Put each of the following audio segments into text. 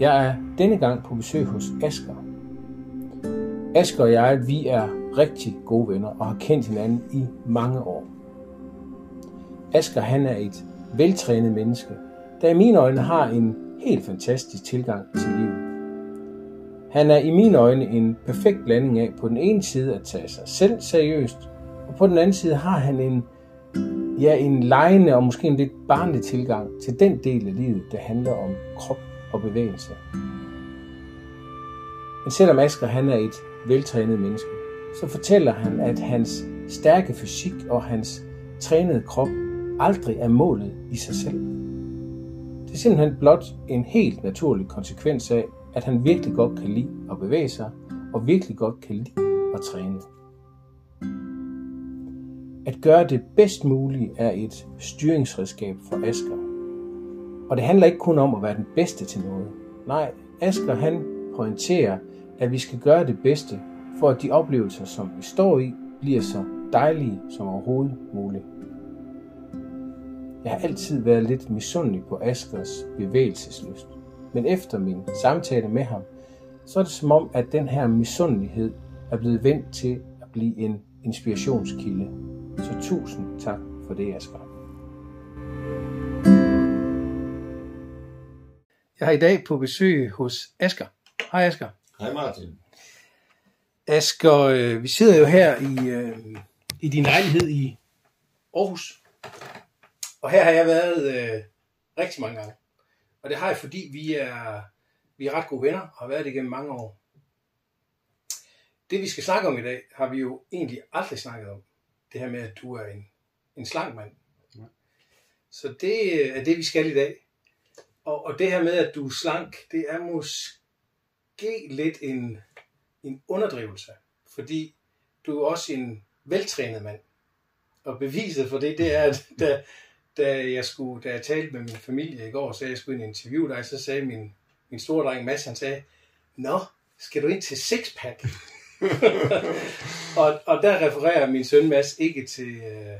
Jeg er denne gang på besøg hos Asger. Asger og jeg, vi er rigtig gode venner og har kendt hinanden i mange år. Asger han er et veltrænet menneske, der i mine øjne har en helt fantastisk tilgang til livet. Han er i mine øjne en perfekt blanding af på den ene side at tage sig selv seriøst, og på den anden side har han en, ja, en lejende og måske en lidt barnlig tilgang til den del af livet, der handler om krop og bevægelse. Men selvom Asger han er et veltrænet menneske, så fortæller han, at hans stærke fysik og hans trænede krop aldrig er målet i sig selv. Det er simpelthen blot en helt naturlig konsekvens af, at han virkelig godt kan lide at bevæge sig, og virkelig godt kan lide at træne. At gøre det bedst mulige er et styringsredskab for Asger. Og det handler ikke kun om at være den bedste til noget. Nej, Asger han pointerer, at vi skal gøre det bedste, for at de oplevelser, som vi står i, bliver så dejlige som overhovedet muligt. Jeg har altid været lidt misundelig på Askers bevægelseslyst. Men efter min samtale med ham, så er det som om, at den her misundelighed er blevet vendt til at blive en inspirationskilde. Så tusind tak for det, Asger. Jeg har i dag på besøg hos Asger. Hej Asger. Hej Martin. Asger, øh, vi sidder jo her i, øh, i din lejlighed i Aarhus. Og her har jeg været øh, rigtig mange gange. Og det har jeg, fordi vi er, vi er ret gode venner og har været det igennem mange år. Det vi skal snakke om i dag, har vi jo egentlig aldrig snakket om. Det her med, at du er en, en slank mand. Ja. Så det er det, vi skal i dag. Og, og det her med, at du er slank, det er måske lidt en, en underdrivelse. Fordi du er også en veltrænet mand. Og beviset for det, det er, at da, da, jeg, skulle, da jeg talte med min familie i går, så jeg skulle ind i interview dig, så sagde min, min store dreng Mads, han sagde, Nå, skal du ind til sixpack? og, og der refererer min søn Mads ikke til øh,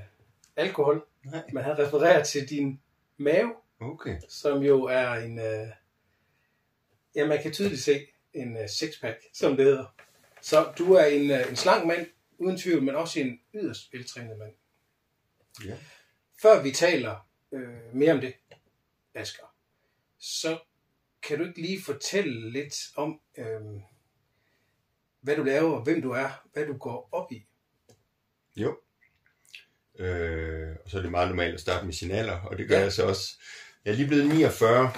alkohol, Nej. men han refererer til din mave, Okay. som jo er en, øh, ja man kan tydeligt se en øh, sixpack, som det hedder. Så du er en, øh, en slank mand, uden tvivl, men også en yderst veltrænet mand. Ja. Før vi taler øh, mere om det, Asger, så kan du ikke lige fortælle lidt om, øh, hvad du laver, hvem du er, hvad du går op i? Jo. Øh, og så er det meget normalt at starte med sin alder, og det gør Ja. ja. jeg så også. Jeg er lige blevet 49,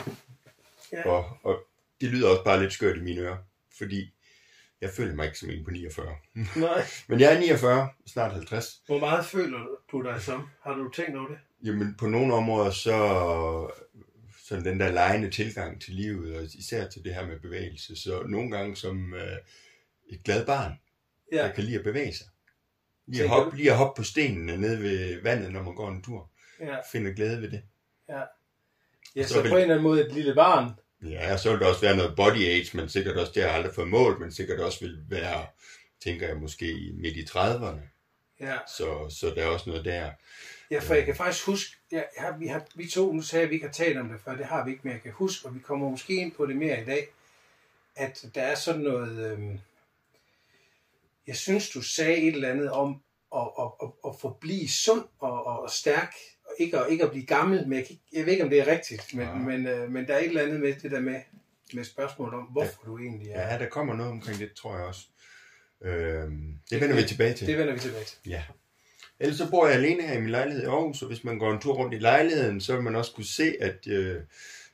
Ja. og, og det lyder også bare lidt skørt i mine ører, fordi jeg føler mig ikke som en på 49. Nej. Men jeg er 49, snart 50. Hvor meget føler du dig som? Har du tænkt over det? Jamen på nogle områder så sådan den der lejende tilgang til livet, og især til det her med bevægelse. Så nogle gange som øh, et glad barn, ja. der kan lide at bevæge sig. Lige at, hoppe, lige at hoppe på stenene nede ved vandet, når man går en tur. Ja. Finder glæde ved det. Ja. Ja, så så vil- på en eller anden måde et lille barn. Ja, så vil der også være noget body age, men sikkert også det har jeg aldrig fået målt, men sikkert også vil være, tænker jeg, måske i- midt i 30'erne. Ja. Så, så der er også noget der. Ja, for jeg kan faktisk huske, ja, ja, vi, har, vi to, nu sagde jeg, at vi ikke har talt om det før, det har vi ikke, men jeg kan huske, og vi kommer måske ind på det mere i dag, at der er sådan noget, øhm, jeg synes, du sagde et eller andet om at, at, at, at forblive sund og, og stærk, ikke at, ikke at blive gammel, men jeg, kan jeg ved ikke, om det er rigtigt, men, Ja. men, øh, men der er et eller andet med det der med, med spørgsmål om, hvorfor du egentlig er. Ja, der kommer noget omkring det, tror jeg også. Øhm, det vender vi tilbage til. Det vender vi tilbage til. Ja. Ellers så bor jeg alene her i min lejlighed i Aarhus, og hvis man går en tur rundt i lejligheden, så vil man også kunne se, at øh,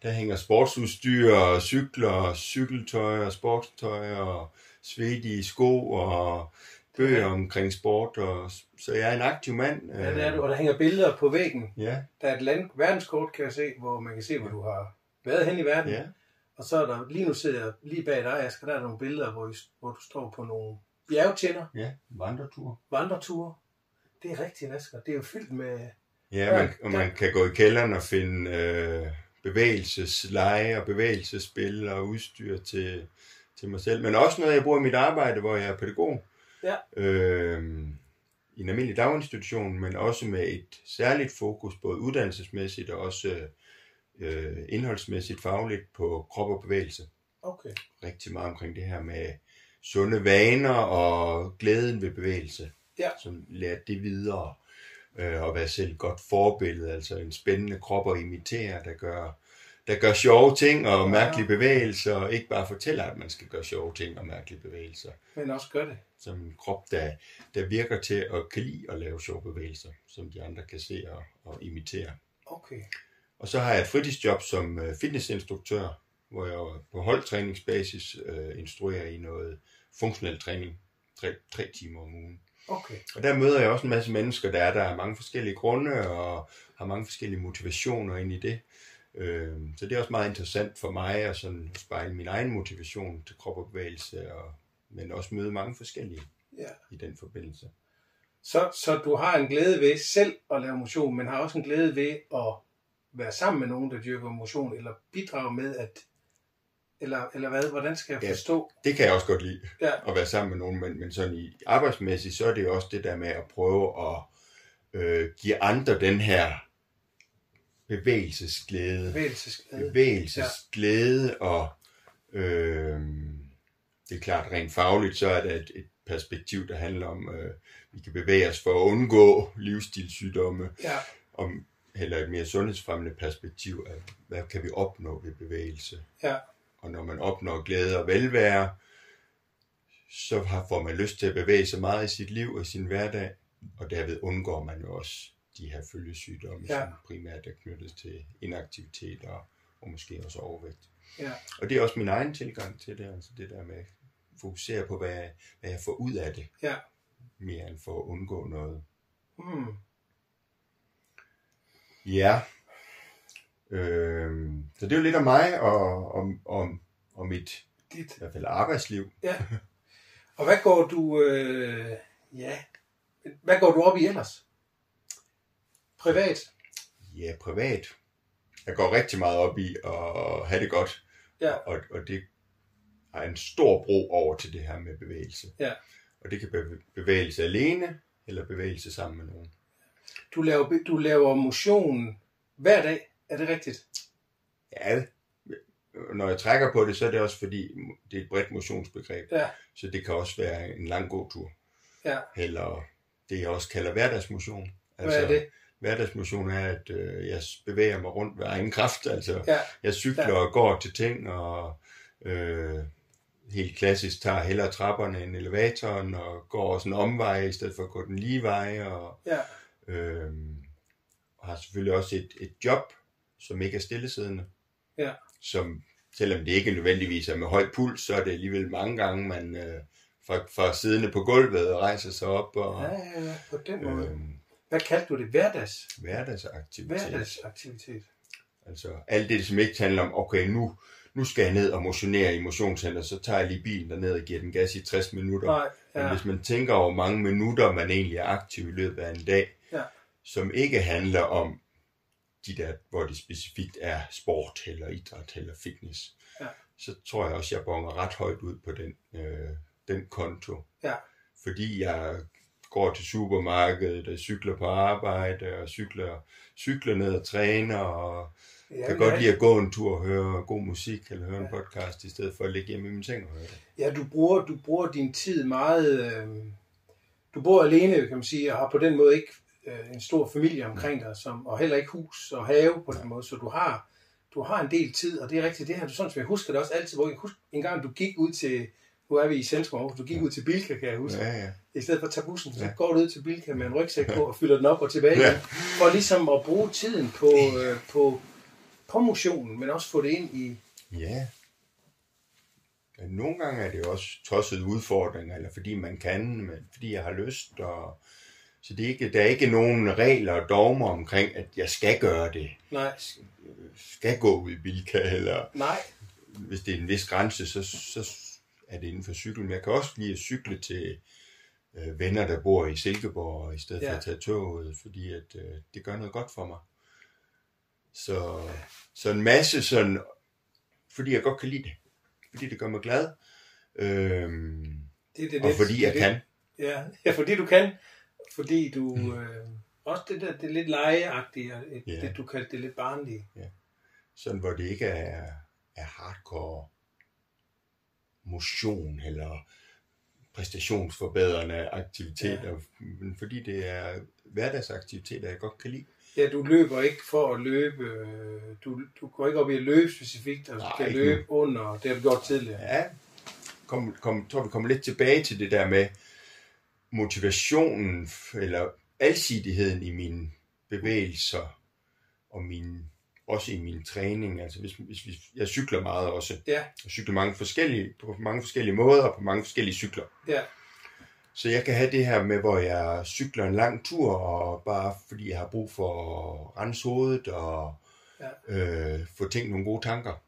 der hænger sportsudstyr, og cykler, cykeltøj og sportstøj og svedige sko og bøger omkring sport. Og, så jeg er en aktiv mand. Ja, det er du, og der hænger billeder på væggen. Ja, Der er et land, verdenskort, kan jeg se, hvor man kan se, hvor du har været hen i verden. ja. Og så er der, lige nu sidder jeg lige bag dig, Asger, der er nogle billeder, hvor, I, hvor du står på nogle bjergtænder, Ja, vandretur. vandreture. Det er rigtigt, Asger. Det er jo fyldt med... Ja, man, og man kan gå i kælderen og finde øh, bevægelsesleje og bevægelsesspil og udstyr til, til mig selv. Men også noget, jeg bruger i mit arbejde, hvor jeg er pædagog. Ja. Øh, I en almindelig daginstitution, men også med et særligt fokus, både uddannelsesmæssigt og også øh, indholdsmæssigt fagligt på krop og bevægelse. Okay. Rigtig meget omkring det her med sunde vaner og glæden ved bevægelse. Ja. Som lærer det videre øh, og være selv et godt forbillede, altså en spændende krop at imitere, der gør, der gør sjove ting og mærkelige bevægelser, og ikke bare fortæller, at man skal gøre sjove ting og mærkelige bevægelser. Men også gør det. Som en krop, der, der virker til at kan lide at lave sjove bevægelser, som de andre kan se og, og imitere. Okay. Og så har jeg et fritidsjob som øh, fitnessinstruktør, hvor jeg på holdtræningsbasis øh, instruerer i noget funktionel træning, tre, tre timer om ugen. Okay. Og der møder jeg også en masse mennesker, der er der af mange forskellige grunde og har mange forskellige motivationer ind i det. Øh, så det er også meget interessant for mig at sådan spejle min egen motivation til krop og bevægelse, og, men også møde mange forskellige Ja. i den forbindelse. Så, så du har en glæde ved selv at lave motion, men har også en glæde ved at være sammen med nogen, der dyrker motion, eller bidrage med at... Eller, eller hvad? Hvordan skal jeg Ja. forstå? Det kan jeg også godt lide. Ja. at være sammen med nogen, men, men sådan i arbejdsmæssigt, så er det også det der med at prøve at øh, give andre den her bevægelsesglæde. Bevægelsesglæde. Bevægelsesglæde, og øh, det er klart rent fagligt, så er der et, et perspektiv, der handler om, øh, vi kan bevæge os for at undgå livsstilssygdomme, Ja. om heller et mere sundhedsfremmende perspektiv af, hvad kan vi opnå ved bevægelse. Ja. Og når man opnår glæde og velvære, så får man lyst til at bevæge sig meget i sit liv og i sin hverdag, og derved undgår man jo også de her følgesygdomme, Ja. som primært er knyttet til inaktivitet og, og måske også overvægt. Ja. Og det er også min egen tilgang til det, altså det der med at fokusere på, hvad hvad jeg får ud af det, Ja. mere end for at undgå noget. Hmm. Ja. Øhm, så det er jo lidt om mig og om, om, om mit i Dit. hvert fald arbejdsliv. Ja. Og hvad går du... Øh, ja. Hvad går du op i ellers? Privat? Ja, privat. Jeg går rigtig meget op i at have det godt. Ja. Og, og det har en stor bro over til det her med bevægelse. Ja. Og det kan være bevægelse alene, eller bevægelse sammen med nogen. Du laver, du laver motion hver dag. Er det rigtigt? Ja, når jeg trækker på det, så er det også fordi, det er et bredt motionsbegreb. Ja. Så det kan også være en lang gåtur. Ja. Eller det, jeg også kalder hverdagsmotion. Hvad er det? Hverdagsmotion er, at øh, jeg bevæger mig rundt ved egen kraft. Altså, Ja. jeg cykler Ja. og går til ting, og øh, helt klassisk tager hellere trapperne end elevatoren, og går også en omvej i stedet for at gå den lige vej, og Ja. øh, og har selvfølgelig også et, et job, som ikke er stillesiddende. Ja. Som, selvom det ikke nødvendigvis er med høj puls, så er det alligevel mange gange, man øh, fra, fra siddende på gulvet og rejser sig op, og Ja, ja, ja, på den måde. øh, Hvad kaldte du det? Hverdags? hverdagsaktivitet. Hverdagsaktivitet. Altså alt det, som ikke handler om, okay, nu, nu skal jeg ned og motionere i motionscenter, så tager jeg lige bilen derned og giver den gas i 60 minutter. Nej, Men ja. hvis man tænker over mange minutter, man egentlig er aktiv i løbet af en dag, Ja. som ikke handler om de der, hvor det specifikt er sport eller idræt eller fitness, Ja. så tror jeg også, jeg bonger ret højt ud på den, øh, den konto. Ja. Fordi jeg går til supermarkedet, og cykler på arbejde, og cykler, cykler ned og træner, og Ja, kan godt lide at gå en tur og høre god musik, eller høre en podcast, i stedet for at ligge hjemme i min seng og høre det. Ja, du bruger, du bruger din tid meget... Øh, du bor alene, kan man sige, og har på den måde ikke øh, en stor familie omkring dig, som, og heller ikke hus og have på den måde, så du har, du har en del tid, og det er rigtigt, det her, du sådan som jeg husker det også altid, hvor jeg husker en gang, du gik ud til, nu er vi i centrum, Aarhus, du gik ud til Bilka, kan jeg huske, Ja, ja. i stedet for at tage bussen, så Ja. går du ud til Bilka med en rygsæk på og fylder den op og tilbage Ja. igen, for ligesom at bruge tiden på, øh, på, på motionen, men også få det ind i, Ja. ja. Nogle gange er det også tossede udfordringer, eller fordi man kan, men fordi jeg har lyst. Og... Så det er ikke, der er ikke nogen regler og dogmer omkring, at jeg skal gøre det. nej, Skal gå ud i Bilka, eller nej, hvis det er en vis grænse, så, så er det inden for cykel. Men jeg kan også lide at cykle til øh, venner, der bor i Silkeborg, i stedet ja. for Ja. at tage toget, fordi at, øh, det gør noget godt for mig. Så, så en masse sådan, fordi jeg godt kan lide det. Fordi det gør mig glad. Øhm, det er det og lidt- fordi det er jeg det- kan. Ja, ja, fordi du kan. Fordi du... Øh, også det der, det lidt legeagtige, Ja. det du kaldte det lidt barnlige. sådan hvor det ikke er, er hardcore motion eller præstationsforbedrende aktiviteter, ja. fordi det er hverdagsaktiviteter, jeg godt kan lide. Ja, du løber ikke for at løbe, du, du går ikke op i at løbe specifikt, og altså, du kan løbe nu. under, det har du gjort tidligere. Ja, kom, kom, tror vi kommer lidt tilbage til det der med motivationen, eller alsidigheden i mine bevægelser, og min, også i min træning. Altså hvis, hvis, hvis jeg cykler meget også. Ja. Jeg cykler mange forskellige, på mange forskellige måder, og på mange forskellige cykler. Ja. Så jeg kan have det her med, hvor jeg cykler en lang tur, og bare fordi jeg har brug for at rense hovedet og ja. øh, få tænkt nogle gode tanker.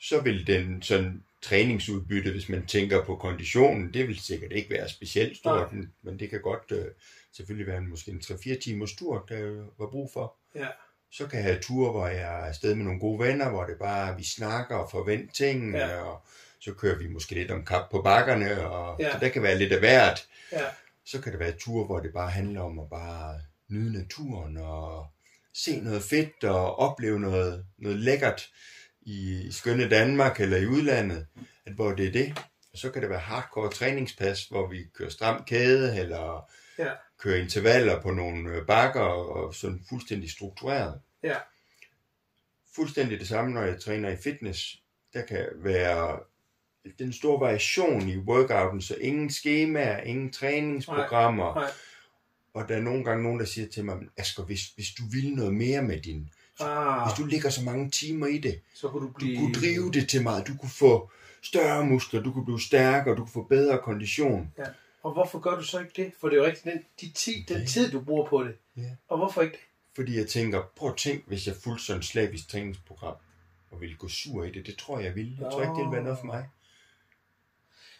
Så vil den sådan træningsudbytte, hvis man tænker på konditionen, det vil sikkert ikke være specielt stort, Nej. men det kan godt øh, selvfølgelig være en, måske en 3-4 timers tur, der var brug for. Ja. Så kan jeg have ture, hvor jeg er afsted med nogle gode venner, hvor det bare, vi snakker og forventer ting, ja. og så kører vi måske lidt om kap på bakkerne, og ja. så der kan være lidt af hvert. Ja. Så kan det være ture, hvor det bare handler om at bare nyde naturen, og se noget fedt, og opleve noget, noget lækkert i skønne Danmark eller i udlandet, at hvor det er det. Og så kan det være hardcore træningspas, hvor vi kører stram kæde, eller ja. Kører intervaller på nogle øh, bakker, og sådan fuldstændig struktureret. Ja. Fuldstændig det samme, når jeg træner i fitness. Der kan være den store variation i workouten, så ingen skemaer, ingen træningsprogrammer. Nej, nej. Og der er nogle gange nogen, der siger til mig, Asger, hvis, hvis du vil noget mere med din... Ah. Hvis du ligger så mange timer i det, Så kunne du du blive... kunne drive det til meget, du kunne få større muskler, du kunne blive stærkere, du kunne få bedre kondition. Ja. Og hvorfor gør du så ikke det? For det er jo rigtigt, den, de ti, den tid, du bruger på det. Ja. Og hvorfor ikke det? Fordi jeg tænker, prøv at tænk, hvis jeg fulgte sådan et slavisk træningsprogram, og ville gå sur i det, det tror jeg, jeg ville. Jeg tror ikke, det ville være noget for mig.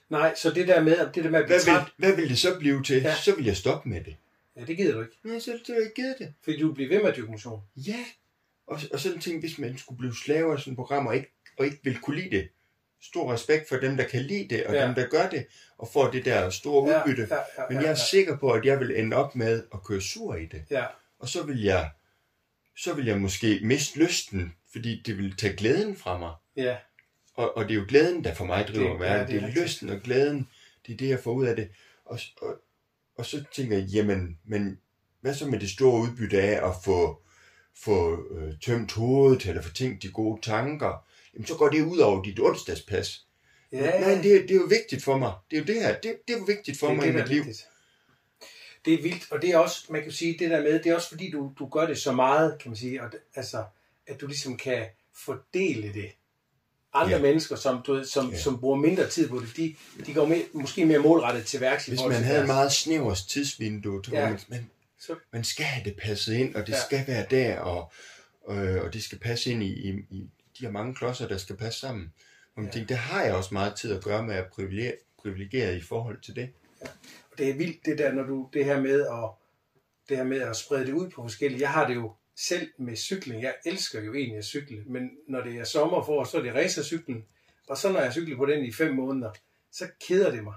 Nej, så det der med, det der med at blive Hvad vil, træt, hvad vil det så blive til? Ja. Så vil jeg stoppe med det. ja, det gider du ikke. Ja, så har jeg givet det. Fordi du bliver ved med at dyrke motion. Ja, og, og sådan ting, hvis man skulle blive slave af sådan et program, og ikke, og ikke vil kunne lide det. Stor respekt for dem, der kan lide det, og Ja. dem, der gør det, og får det der store udbytte. Ja, ja, ja, Men jeg er ja. sikker på, at jeg vil ende op med at køre sur i det. Ja, Og så vil jeg, så vil jeg måske miste lysten, fordi det vil tage glæden fra mig. ja, Og, og det er jo glæden, der for mig driver Det- ja, det er det er lysten og glæden, det er det, jeg får ud af det. Og, og, og så tænker jeg, jamen, men hvad så med det store udbytte af at få, få øh, tømt hovedet, eller få tænkt de gode tanker? Jamen, så går det ud over dit onsdagspas. ja. Nej, det, er- det er jo vigtigt for mig. Det er jo det her. Det, det er jo vigtigt for det, mig det, i mit liv. vigtigt. Det er vildt, og det er også, man kan sige, det der med, det er også fordi, du, du gør det så meget, kan man sige, og altså, at du ligesom kan fordele det. Andre Ja. mennesker, som, du som, Ja. som bruger mindre tid på det, de, de går mere, måske mere målrettet til værks. i Hvis man havde en meget snævert tidsvindue, så Ja. ja. man, man, man skal have det passet ind, og det Ja. ja. skal være der, og, øh, og det skal passe ind i, i, i de her mange klodser, der skal passe sammen. Og Ja. ja. tænker, det har jeg også meget tid at gøre med at privilegeret, privilegeret i forhold til det. Og det er vildt det der, når du, det her med at, det her med at sprede det ud på forskellige. Jeg har det jo selv med cykling. Jeg elsker jo egentlig at cykle, men når det er sommer for, så er det racercyklen. Og så når jeg cykler på den i fem måneder, så keder det mig.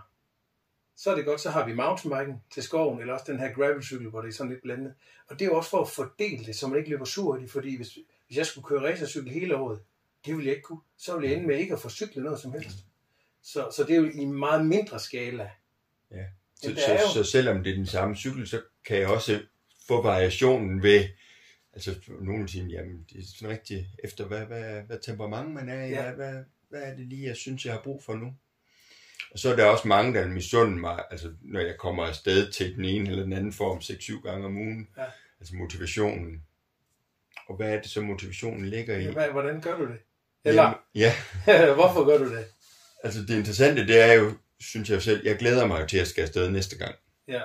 Så er det godt, så har vi mountainbiken til skoven, eller også den her gravelcykel, hvor det er sådan lidt blandet. Og det er jo også for at fordele det, så man ikke løber sur i det, fordi hvis, hvis jeg skulle køre racercykel hele året, det ville jeg ikke kunne. Så ville jeg ende med ikke at få cyklet noget som helst. Så, så det er jo i meget mindre skala. Ja. Så, så, så selvom det er den samme cykel, så kan jeg også få variationen ved, altså nogen siger, jamen det er sådan rigtigt efter, hvad, hvad, hvad temperament man er i, Ja. ja. hvad, hvad, hvad er det lige, jeg synes, jeg har brug for nu? Og så er der også mange, der misunder mig, altså når jeg kommer afsted til den ene eller den anden form 6-7 gange om ugen, Ja. altså motivationen. Og hvad er det så motivationen ligger i? Ja, hvad- hvordan gør du det? Eller, Jamen, Ja, hvorfor gør du det? altså det interessante, det er jo, synes jeg selv, jeg glæder mig jo til at skal afsted næste gang. Ja,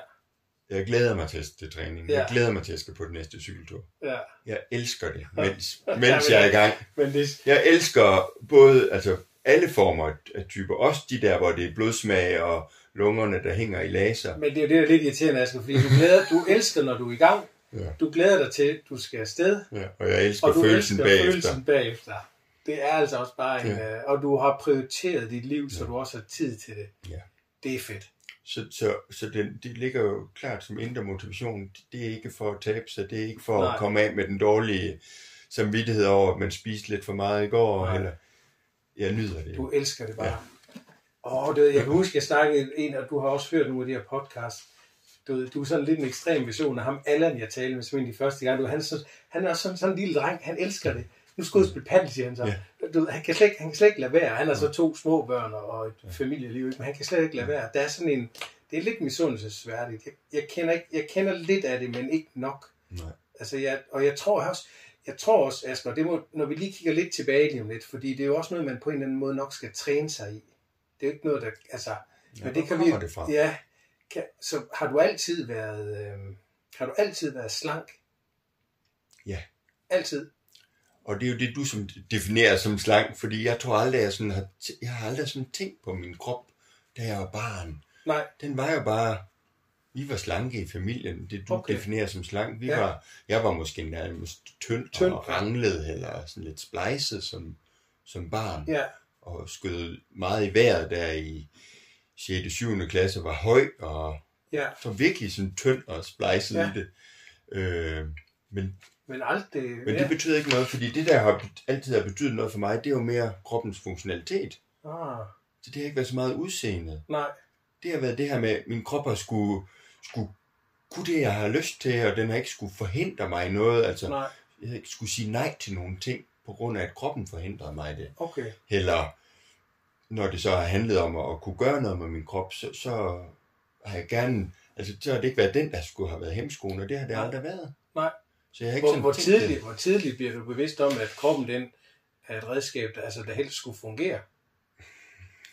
Jeg glæder mig til, til træning. Ja. Jeg glæder mig til at skal på den næste cykeltur. ja. Jeg elsker det, mens, Ja, men- mens jeg er i gang. Men det, Jeg elsker både altså alle former af typer. Også de der, hvor det er blodsmag og lungerne, der hænger i laser. men det er jo det, der er lidt irriterende, Asger, fordi du, glæder, du elsker, når du er i gang. Ja. Du glæder dig til, at du skal afsted, Ja, og jeg elsker og du følelsen elsker bagefter. følelsen bagefter. Det er altså også bare en... Ja. Ja. Og du har prioriteret dit liv, så Ja. du også har tid til det. Ja. Det er fedt. Så, så, så det, det ligger jo klart som indre motivation. Det er ikke for at tabe sig, det er ikke for Nej. at komme af med den dårlige samvittighed over, at man spiste lidt for meget i går, Nej. eller jeg nyder det. Du elsker det bare. Ja. Åh, det, jeg kan huske, jeg snakkede en, og du har også hørt nogle af de her podcasts. Du, du er sådan lidt en ekstrem version af ham, Allan, jeg talte med, som en af de første gang. Du, han, så, han er også sådan, sådan en lille dreng, han elsker det. Nu skal og spille paddle, siger han så. Ja. Du, han, kan slet ikke, han kan slet ikke lade være. Han har så to små børn og et familieliv, ikke? men han kan slet ikke lade være. Der er sådan en, det er lidt misundelsesværdigt. Jeg, jeg, kender ikke, jeg kender lidt af det, men ikke nok. Nej. Altså, jeg, og jeg tror også, jeg tror også, Asger, det må, når vi lige kigger lidt tilbage lige om lidt, fordi det er jo også noget, man på en eller anden måde nok skal træne sig i. Det er jo ikke noget, der, altså, Ja, men det kan vi, det fra? ja, kan, så har du altid været, øh, har du altid været slank? Ja. Altid? Og det er jo det, du som definerer som slank, fordi jeg tror aldrig, jeg, sådan har, jeg har aldrig sådan tænkt på min krop, da jeg var barn. Nej, Den var jo bare, vi var slanke i familien, det du Okay. definerer som slank. Vi Ja. var, jeg var måske nærmest tynd, Tynd, og ranglet, eller sådan lidt splejset som, som barn. ja, Og skød meget i vejret der i 6. 7. klasse, var høj, og ja, så virkelig sådan tynd og splejset ja. i det. Øh, men men aldrig, men ja. det betyder ikke noget, fordi det der har altid har betydet noget for mig, det er jo mere kroppens funktionalitet. ah, Så det har ikke været så meget udseende. nej, Det har været det her med, at min krop har skulle, skulle kunne det, jeg har lyst til, og den har ikke skulle forhindre mig i noget. Altså, nej, jeg har ikke skulle sige nej til nogle ting, på grund af, at kroppen forhindrede mig det. okay, Eller når det så har handlet om at, at kunne gøre noget med min krop, så, så har jeg gerne, altså så har det ikke været den, der skulle have været hemskoen, og det har det Nej. aldrig været. Nej. Så jeg har ikke hvor, hvor, tidligt, hvor tidligt bliver du bevidst om, at kroppen den er et redskab, der, altså, der helst skulle fungere?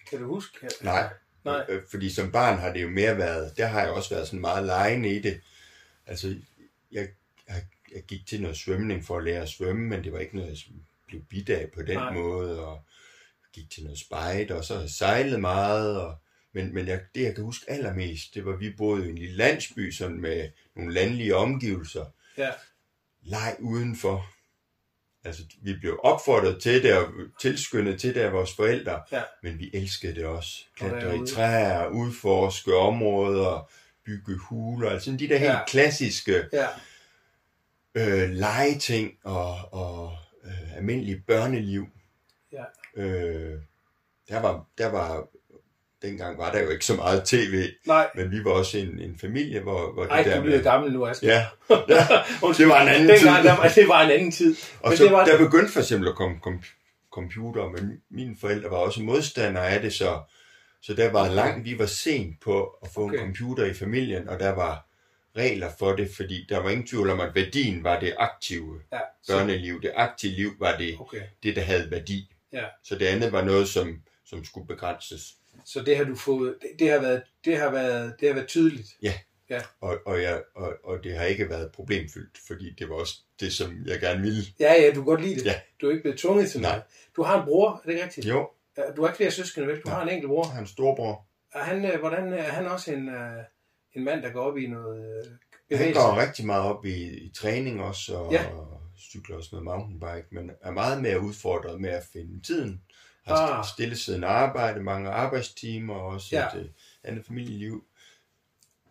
Kan du huske? Nej. Nej. Øh, Fordi som barn har det jo mere været, der har jeg også været sådan meget lejende i det. Altså, jeg, jeg, jeg gik til noget svømning for at lære at svømme, men det var ikke noget, jeg blev bidt af på den Nej. Måde, og gik til noget spejt, og så sejlet meget, og, men, men jeg, det jeg kan huske allermest, det var, at vi boede i en lille landsby, sådan med nogle landlige omgivelser, Ja, leg udenfor. Altså, vi blev opfordret til det, og tilskyndet til det af vores forældre, ja, men vi elskede det også. Og Klatre i træer, udforske områder, bygge huler, altså de der helt Ja. klassiske ja, øh, legeting og, og øh, almindelig børneliv. ja. Øh, der var, der var, dengang var der jo ikke så meget tv, Nej, men vi var også en, en familie, hvor, hvor ej, det der du bliver gammel nu, Asger. Ja, ja, det var en anden Dengang, tid. Der var, det var en anden tid. Og Men så det var- der begyndte for eksempel at komme kom, computer, men mine forældre var også modstandere af det, så, så der var langt, vi var sent på at få Okay. en computer i familien, og der var regler for det, fordi der var ingen tvivl om, at værdien var det aktive Ja, så, børneliv. Det aktive liv var det, okay. det der havde værdi. Ja. Så det andet var noget, som, som skulle begrænses. Så det har du fået, det, det har været, det har været, det har været tydeligt. Og, og, jeg, og, og det har ikke været problemfyldt, fordi det var også det, som jeg gerne ville. Ja, ja, du kan godt lide det. Ja. Du er ikke blevet tvunget til Nej. noget. Du har en bror, er det rigtigt? Jo, Ja, Du har ikke flere søskende, vel? Du Nej. har en enkelt bror. hans storebror. Er han, øh, hvordan, er han også en, øh, en mand, der går op i noget øh, Han bevægelse? går rigtig meget op i, i træning også, og Ja. ja. cykler også noget mountainbike, men er meget mere udfordret med at finde tiden. Har Ah. ah. stillesiddende arbejde, mange arbejdstimer, og også Ja. et øh, andet familieliv.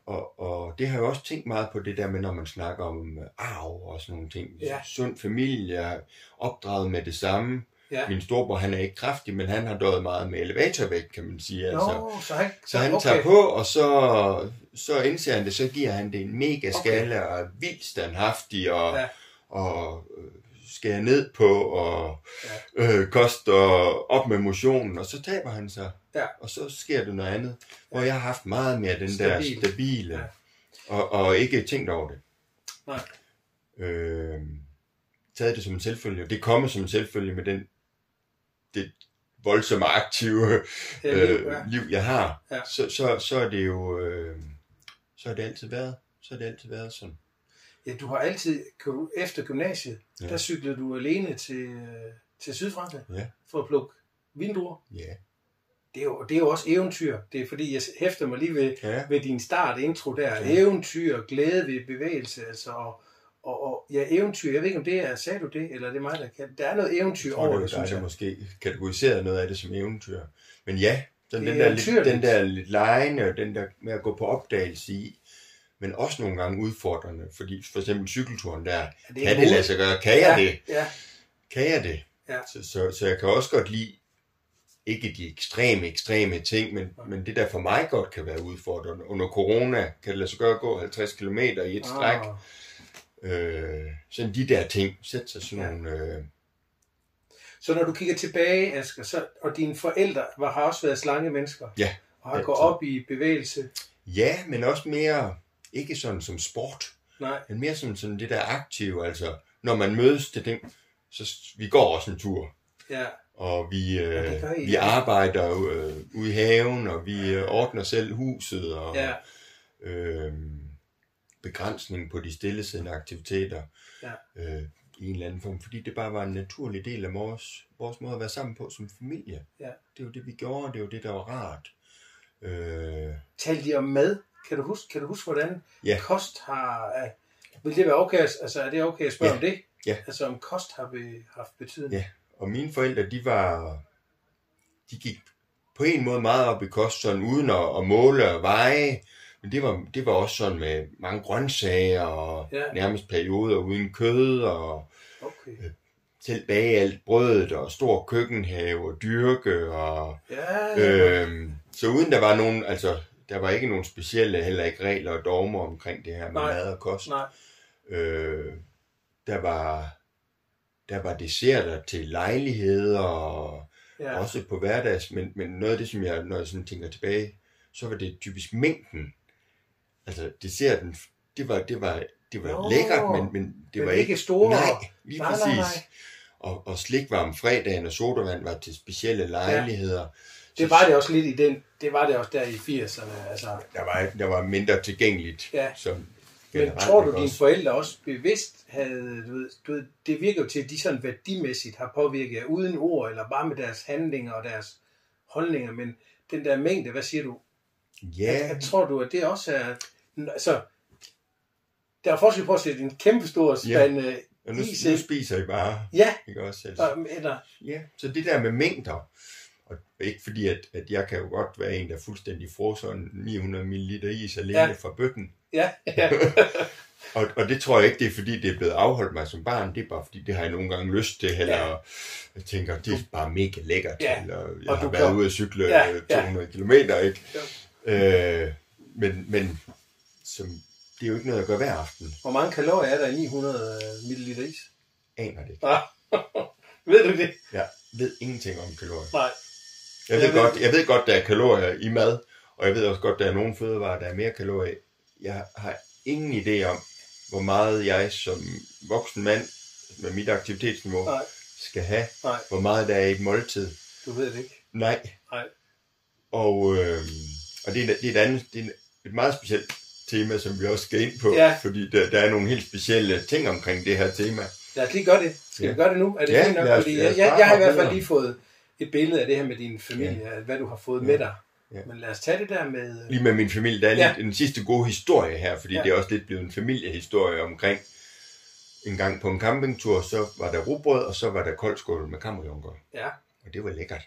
Og, og det har jeg også tænkt meget på det der med, når man snakker om øh, arv og sådan nogle ting. Ja. Sund familie, er opdraget med det samme. Ja. Min storebror, han er ikke kraftig, men han har døjet meget med elevatorvægt, kan man sige. Altså. så han, Så han okay. tager på, og så, så indser han det, så giver han det en mega skalle, okay. og er vildt standhaftig, og, ja. og øh, skærer ned på, og ja. øh, koster op med motionen, og så taber han sig. Ja. Og så sker det noget andet, hvor jeg har haft meget mere den Stabil. der stabile, Ja. ja. og, og ikke tænkt over det. Nej. Øh, taget det som en selvfølge. Det kommer som en selvfølge med den, det voldsomme aktive Ja, øh, liv, ja. liv, jeg har, Ja. så, så, så er det jo, øh, så har det altid været, så har det altid været sådan. Ja, du har altid, efter gymnasiet, ja. Der cyklede du alene til, øh, til Sydfrankrig Ja. for at plukke vindruer. Ja. Det er, jo, det er jo også eventyr. Det er fordi, jeg hæfter mig lige ved, Ja. ved din start intro der. Ja. Eventyr, glæde ved bevægelse, altså, og, og, og ja, eventyr, jeg ved ikke om det er, sagde du det, eller er det mig, der kan. Der er noget eventyr Jeg tror, over det, synes jeg. måske kategoriseret noget af det som eventyr. Men ja, den, den, der, lidt, den der lidt lejende, og den der med at gå på opdagelse i, men også nogle gange udfordrende, fordi for eksempel cykelturen der, Er det kan det lade sig gøre? Kan jeg det? Ja, Kan jeg det? Ja. Så, så, så jeg kan også godt lide, ikke de ekstreme, ekstreme ting, men, men det der for mig godt kan være udfordrende. Under corona kan det lade sig gøre at gå 50 km i et stræk. Ah. Øh, sådan de der ting. Sæt sig sådan Ja. nogle... Øh, Så når du kigger tilbage, Asger, så, og dine forældre var, har også været slange mennesker, ja, og har gået op i bevægelse. ja, men også mere, ikke sådan som sport, Nej, men mere som sådan det der aktive, altså når man mødes til dem, så vi går også en tur. ja, Og vi, øh, I, vi ja. arbejder øh, ude i haven, og vi øh, ordner selv huset, og ja, øh, begrænsning på de stillesiddende aktiviteter Ja. øh, i en eller anden form, fordi det bare var en naturlig del af vores, vores måde at være sammen på som familie. Ja. Det var det, vi gjorde, det var det, der var rart. Øh, Talte de om mad? Kan du huske, kan du huske hvordan Ja. kost har... Vil det være okay, altså er det okay at spørge Ja. om det? Ja. Altså om kost har be, haft betydning? Ja. og mine forældre, de var, de gik på en måde meget op i kost, sådan uden at, at måle og veje, men det var, det var også sådan med mange grøntsager, og Ja. nærmest perioder uden kød, og Okay. selv bage alt brødet, og stor køkkenhave, og dyrke, og Ja, øh, Øhm, så uden der var nogen, altså, der var ikke nogen specielle, heller ikke regler og dogmer omkring det her med Nej. mad og kost. nej. Øh, der var, der var desserter til lejligheder, og Ja. ja. også på hverdags, men, men noget af det, som jeg, når jeg sådan tænker tilbage, så var det typisk mængden. Altså, desserten, det var, det var, det var Nå. lækkert, men, men det Men var ikke store. Nej, lige Nej, nej, præcis. nej. Og, og slik var om fredagen, og sodavand var til specielle lejligheder. Det var det også lidt i den, det var det også der i 80'erne, altså. der var, der var mindre tilgængeligt. Ja. Som Men tror du, dine forældre også bevidst havde, du ved, du ved, det virker jo til, at de sådan værdimæssigt har påvirket uden ord, eller bare med deres handlinger og deres holdninger, men den der mængde, hvad siger du? Ja, Jeg, tror du, at det også er, altså, der er forskel på at sætte en kæmpe stor spand ja. og nu, is nu spiser I bare. Ja, Ikke også? Altså, eller, ja, så det der med mængder, og ikke fordi, at, at jeg kan jo godt være en, der fuldstændig sådan 900 ml is alene Ja. ja. fra bøtten. ja, ja, Og, og det tror jeg ikke, det er fordi, det er blevet afholdt mig som barn. Det er bare fordi, det har jeg nogle gange lyst til. Eller Ja. ja. jeg tænker, det er bare mega lækkert. Ja. Eller jeg Og har været kan- ude at cykle Ja, ja. ja. 200 ja. km, ikke? Øh, men men som, det er jo ikke noget, jeg gør hver aften. hvor mange kalorier er der i 900 ml is? Aner det ikke. Ah. Ved du det? Jeg ved ingenting om kalorier. Nej. Jeg Jeg ved, godt, jeg ved godt, der er kalorier i mad, og jeg ved også godt, der er nogle fødevarer, der er mere kalorier. Jeg har ingen idé om, hvor meget jeg som voksen mand med mit aktivitetsniveau Nej. skal have. Nej. Hvor meget der er i et måltid. Du ved det ikke. Nej. Nej. Og, øh, og det, er, det, er et andet, det er et meget specielt tema, som vi også skal ind på, Ja. fordi der, der er nogle helt specielle ting omkring det her tema. Lad os lige gøre det. Skal ja. Vi gøre det nu? Er det Ja, fint nok? os- Fordi jeg, jeg, jeg har i hvert fald lige fået et billede af det her med din familie, ja. hvad du har fået ja. med dig. Ja. Men lad os tage det der med... Lige med min familie, der er Ja. lidt en sidste gode historie her, fordi Ja. det er også lidt blevet en familiehistorie omkring en gang på en campingtur, så var der rugbrød, og så var der koldskål med kammerjunker. Ja, Og det var lækkert.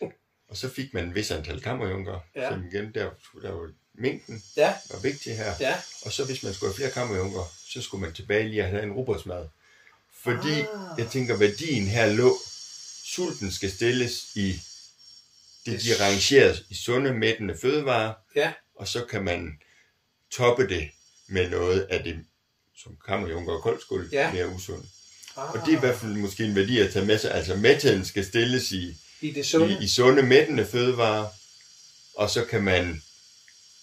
og så fik man en vis antal kammerjunker, Ja. ja. som igen, der, der var mængden ja, var vigtig her. ja. Og så hvis man skulle have flere kammerjunker, så skulle man tilbage lige have en rugbrødsmad. Fordi Ah. jeg tænker, værdien her lå, sulten skal stilles i det, de rangeret i sunde, mættende fødevarer, Ja, og så kan man toppe det med noget af det, som kammerjunker og koldskål, Ja. mere usundt. ah, Og det er i hvert fald måske en værdi at tage med sig. Altså mætheden skal stilles i, i det sunde. i, i sunde, mættende fødevarer, og så kan man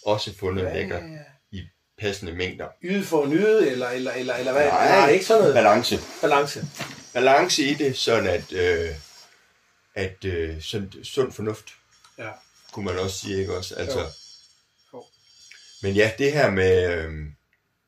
også få noget ja, lækkert ja, ja. i passende mængder. Yde for at nyde, eller, eller, eller, eller hvad? Nej, Nej, det er ikke sådan noget Balance. balance. Balance i det, sådan at, øh, at øh, sund, sund fornuft, Ja. kunne man også sige, ikke også? Altså, Jo. Jo. Men ja, det her med, øh,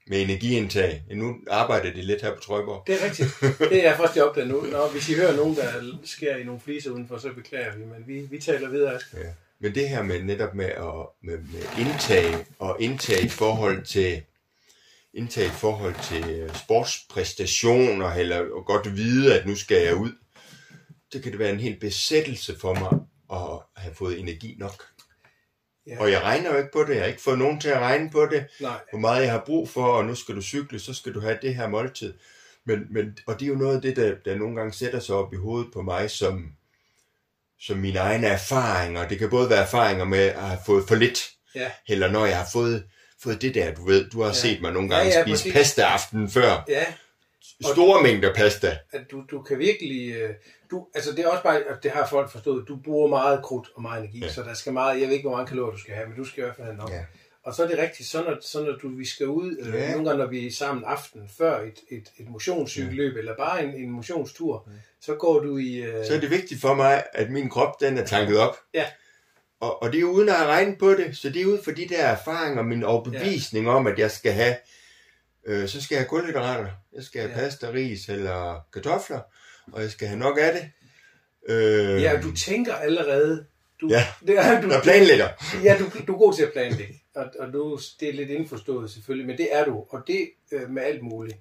med energiindtag, nu arbejder det lidt her på Trøjborg. Det er rigtigt. Det er jeg først opdaget nu. Nå, hvis I hører nogen, der sker i nogle fliser udenfor, så beklager vi, men vi, vi taler videre. Ja. Men det her med netop med, at, med, med indtag og indtag i forhold til indtag i forhold til øh, sportspræstationer, eller at godt vide, at nu skal jeg ud. Det kan det være en hel besættelse for mig at have fået energi nok. Ja. Og jeg regner jo ikke på det. Jeg har ikke fået nogen til at regne på det. Nej. Hvor meget jeg har brug for, og nu skal du cykle, så skal du have det her måltid. Men, men, og det er jo noget af det, der, der nogle gange sætter sig op i hovedet på mig, som, som mine egne erfaringer. Det kan både være erfaringer med at have fået for lidt, Ja. eller når jeg har fået, fået det der, du ved, du har ja. set mig nogle gange Ja, ja, spise præcis. pasta aften før. Ja, Store mængder pasta. at du, du kan virkelig... Du, altså det er også bare, det har folk forstået, du bruger meget krudt og meget energi, ja. Ja. så der skal meget, jeg ved ikke, hvor mange kalorier du skal have, men du skal i hvert fald have nok. Ja. Og så er det rigtigt, så når, så når du, vi skal ud, øh, Ja. nogle gange når vi er sammen aften før et, et, et motionscykelløb, eller bare en, en motionstur, så går du i... Øh, Så er det vigtigt for mig, at min krop, den er tanket op. Ja. Og, og det er uden at have regnet på det, så det er ud fra de der erfaringer, min overbevisning ja. om, at jeg skal have, øh, så skal jeg have kulhydrater, jeg skal have Ja. ja. pasta, ris eller kartofler, og jeg skal have nok af det. Øh, ja, du tænker allerede... Du, Ja. det er, du, jeg planlægger. Ja, du, du er god til at planlægge, og, og du, det er lidt indforstået selvfølgelig, men det er du, og det øh, med alt muligt.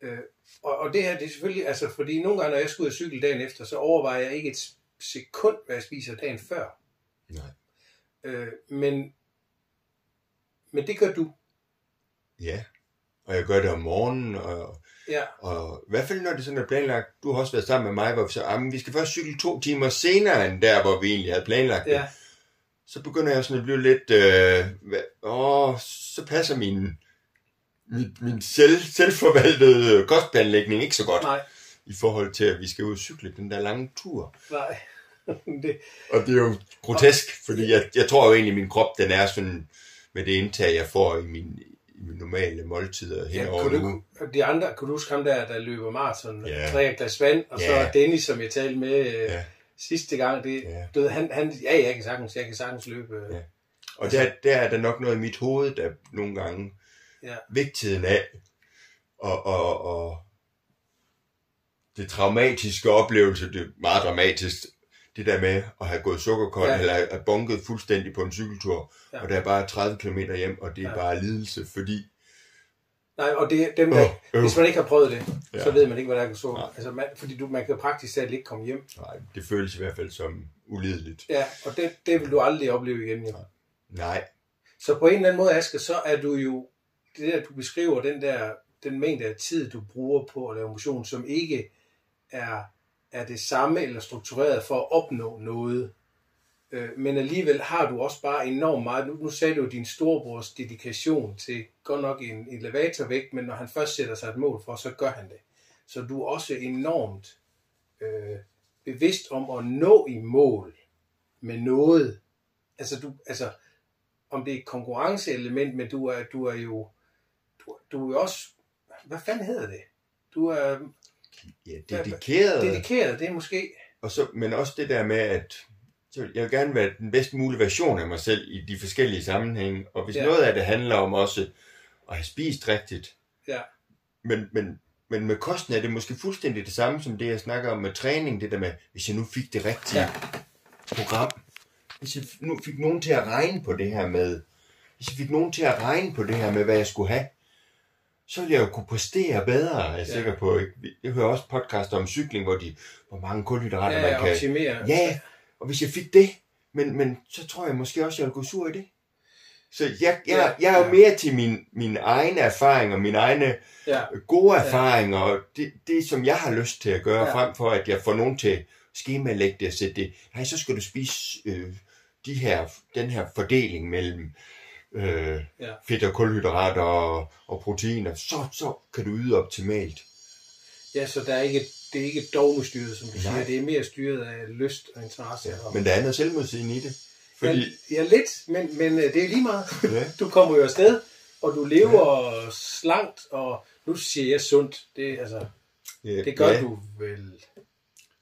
Øh, og, og det her, det er selvfølgelig, altså fordi nogle gange, når jeg skal ud og cykle dagen efter, så overvejer jeg ikke et sekund, hvad jeg spiser dagen før. Nej. Øh, men, men det gør du. Ja, og jeg gør det om morgenen, og, Ja, og i hvert fald når det sådan er planlagt, du har også været sammen med mig, hvor vi så, ah, men vi skal først cykle to timer senere, end der, hvor vi egentlig havde planlagt det. ja, så begynder jeg sådan at blive lidt, øh, åh, så passer min, min, min selv, selvforvaltede kostplanlægning ikke så godt, nej, i forhold til, at vi skal ud og cykle den der lange tur. nej. det, Og det er jo grotesk, fordi jeg, jeg tror jo egentlig, at min krop, den er sådan, med det indtag, jeg får i min, normale måltider hen ja, over kunne du, de andre, kunne du huske ham der, der løber maraton, Ja. drikker et glas vand, og så Ja. Dennis, som jeg talte med øh, Ja. sidste gang, det, Ja. du ved, han, han, ja, jeg kan sagtens, jeg kan sagtens løbe. øh, Ja. Og der, der er der nok noget i mit hoved, der nogle gange Ja. vigtigheden af, og, og, og det traumatiske oplevelse, det er meget dramatisk, det der med at have gået sukkerkold, Ja. eller have bunket fuldstændig på en cykeltur, Ja. og der er bare 30 km hjem, og det er Ja. bare lidelse, fordi Nej, og det, dem, der, Åh, øv. hvis man ikke har prøvet det, ja. Så ved man ikke, hvad der er så. Nej. Altså, man, fordi du, man kan praktisk talt ikke komme hjem. nej, det føles i hvert fald som ulideligt. Ja, og det, det vil du aldrig opleve igen. Jo. Nej, Så på en eller anden måde, Asger, så er du jo, det der, du beskriver, den der, den mængde af tid, du bruger på at lave motion, som ikke er, er det samme eller struktureret for at opnå noget. Øh, men alligevel har du også bare enormt meget. Nu, nu sagde du jo din storebrors dedikation til godt nok en elevatorvægt, men når han først sætter sig et mål for, så gør han det. Så du er også enormt øh, bevidst om at nå i mål med noget. Altså, du, altså om det er et konkurrenceelement, men du er, du er jo du, du er også, hvad fanden hedder det? Du er ja, dedikeret. dedikeret, det er måske, Og så, men også det der med, at så jeg vil gerne være den bedst mulige version af mig selv i de forskellige sammenhænge. Og hvis Ja. noget af det handler om også at have spist rigtigt, ja, men, men, men med kosten er det måske fuldstændig det samme som det, jeg snakker om med træning. Det der med, hvis jeg nu fik det rigtige ja. program. Hvis jeg nu fik nogen til at regne på det her med, hvis jeg fik nogen til at regne på det her med, hvad jeg skulle have, så ville jeg jo kunne præstere bedre, er jeg Ja. sikker på. Jeg hører også podcast om cykling, hvor, de, hvor mange kulhydrater ja, man kan... optimere. Ja, og hvis jeg fik det, men, men så tror jeg måske også, jeg ville gå sur i det. Så jeg, jeg, Ja, jeg er jo mere til min, min egne erfaringer, mine egne ja, gode erfaringer, og det, det som jeg har lyst til at gøre, ja. frem for at jeg får nogen til skemalægge det og sætte det. Nej, så skal du spise øh, de her, den her fordeling mellem øh, Ja. fedt og kulhydrater og, og proteiner. Så, så kan du yde optimalt. ja, så der er ikke, det er ikke dogmestyret, som du Nej. siger, det er mere styret af lyst og interesse. og, Men der er noget selvmodsigende i det. Fordi, ja, ja, lidt, men, men øh, det er lige meget. ja, Du kommer jo afsted, og du lever ja. slankt, og nu siger jeg sundt, det, altså, ja, det gør ja, du vel.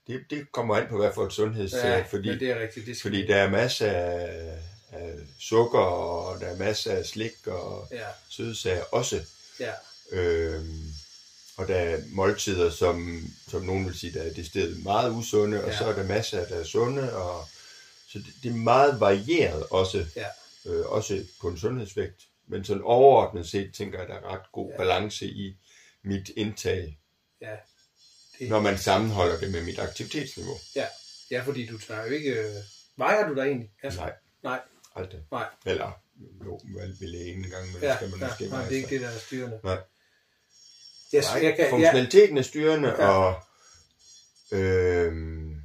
Det, det kommer an på, hvad for et sundheds... Ja, fordi, det er rigtigt. Det skal fordi der er masser af, af sukker, og der er masser af slik og Ja, sødsager også. ja, Øhm, og der er måltider, som, som nogen vil sige, der er det sted meget usunde, og Ja. så er der masser, der er sunde, og så det, det er meget varieret også, Ja. øh, også på en sundhedsvægt. Men sådan overordnet set, tænker jeg, der er ret god Ja. ja. balance i mit indtag, ja. Det, når man sammenholder det med mit aktivitetsniveau. ja, fordi du tager jo ikke... Øh, vejer du dig egentlig? Altså, Nej. Nej. Aldrig. Nej. Eller, jo, vel ved lægen en gang, men Ja, skal man ja, måske nej, det er ikke sig. det, der er styrende. Nej. Jeg, Nej, jeg kan, ja, funktionaliteten er styrende, Ja. og øhm,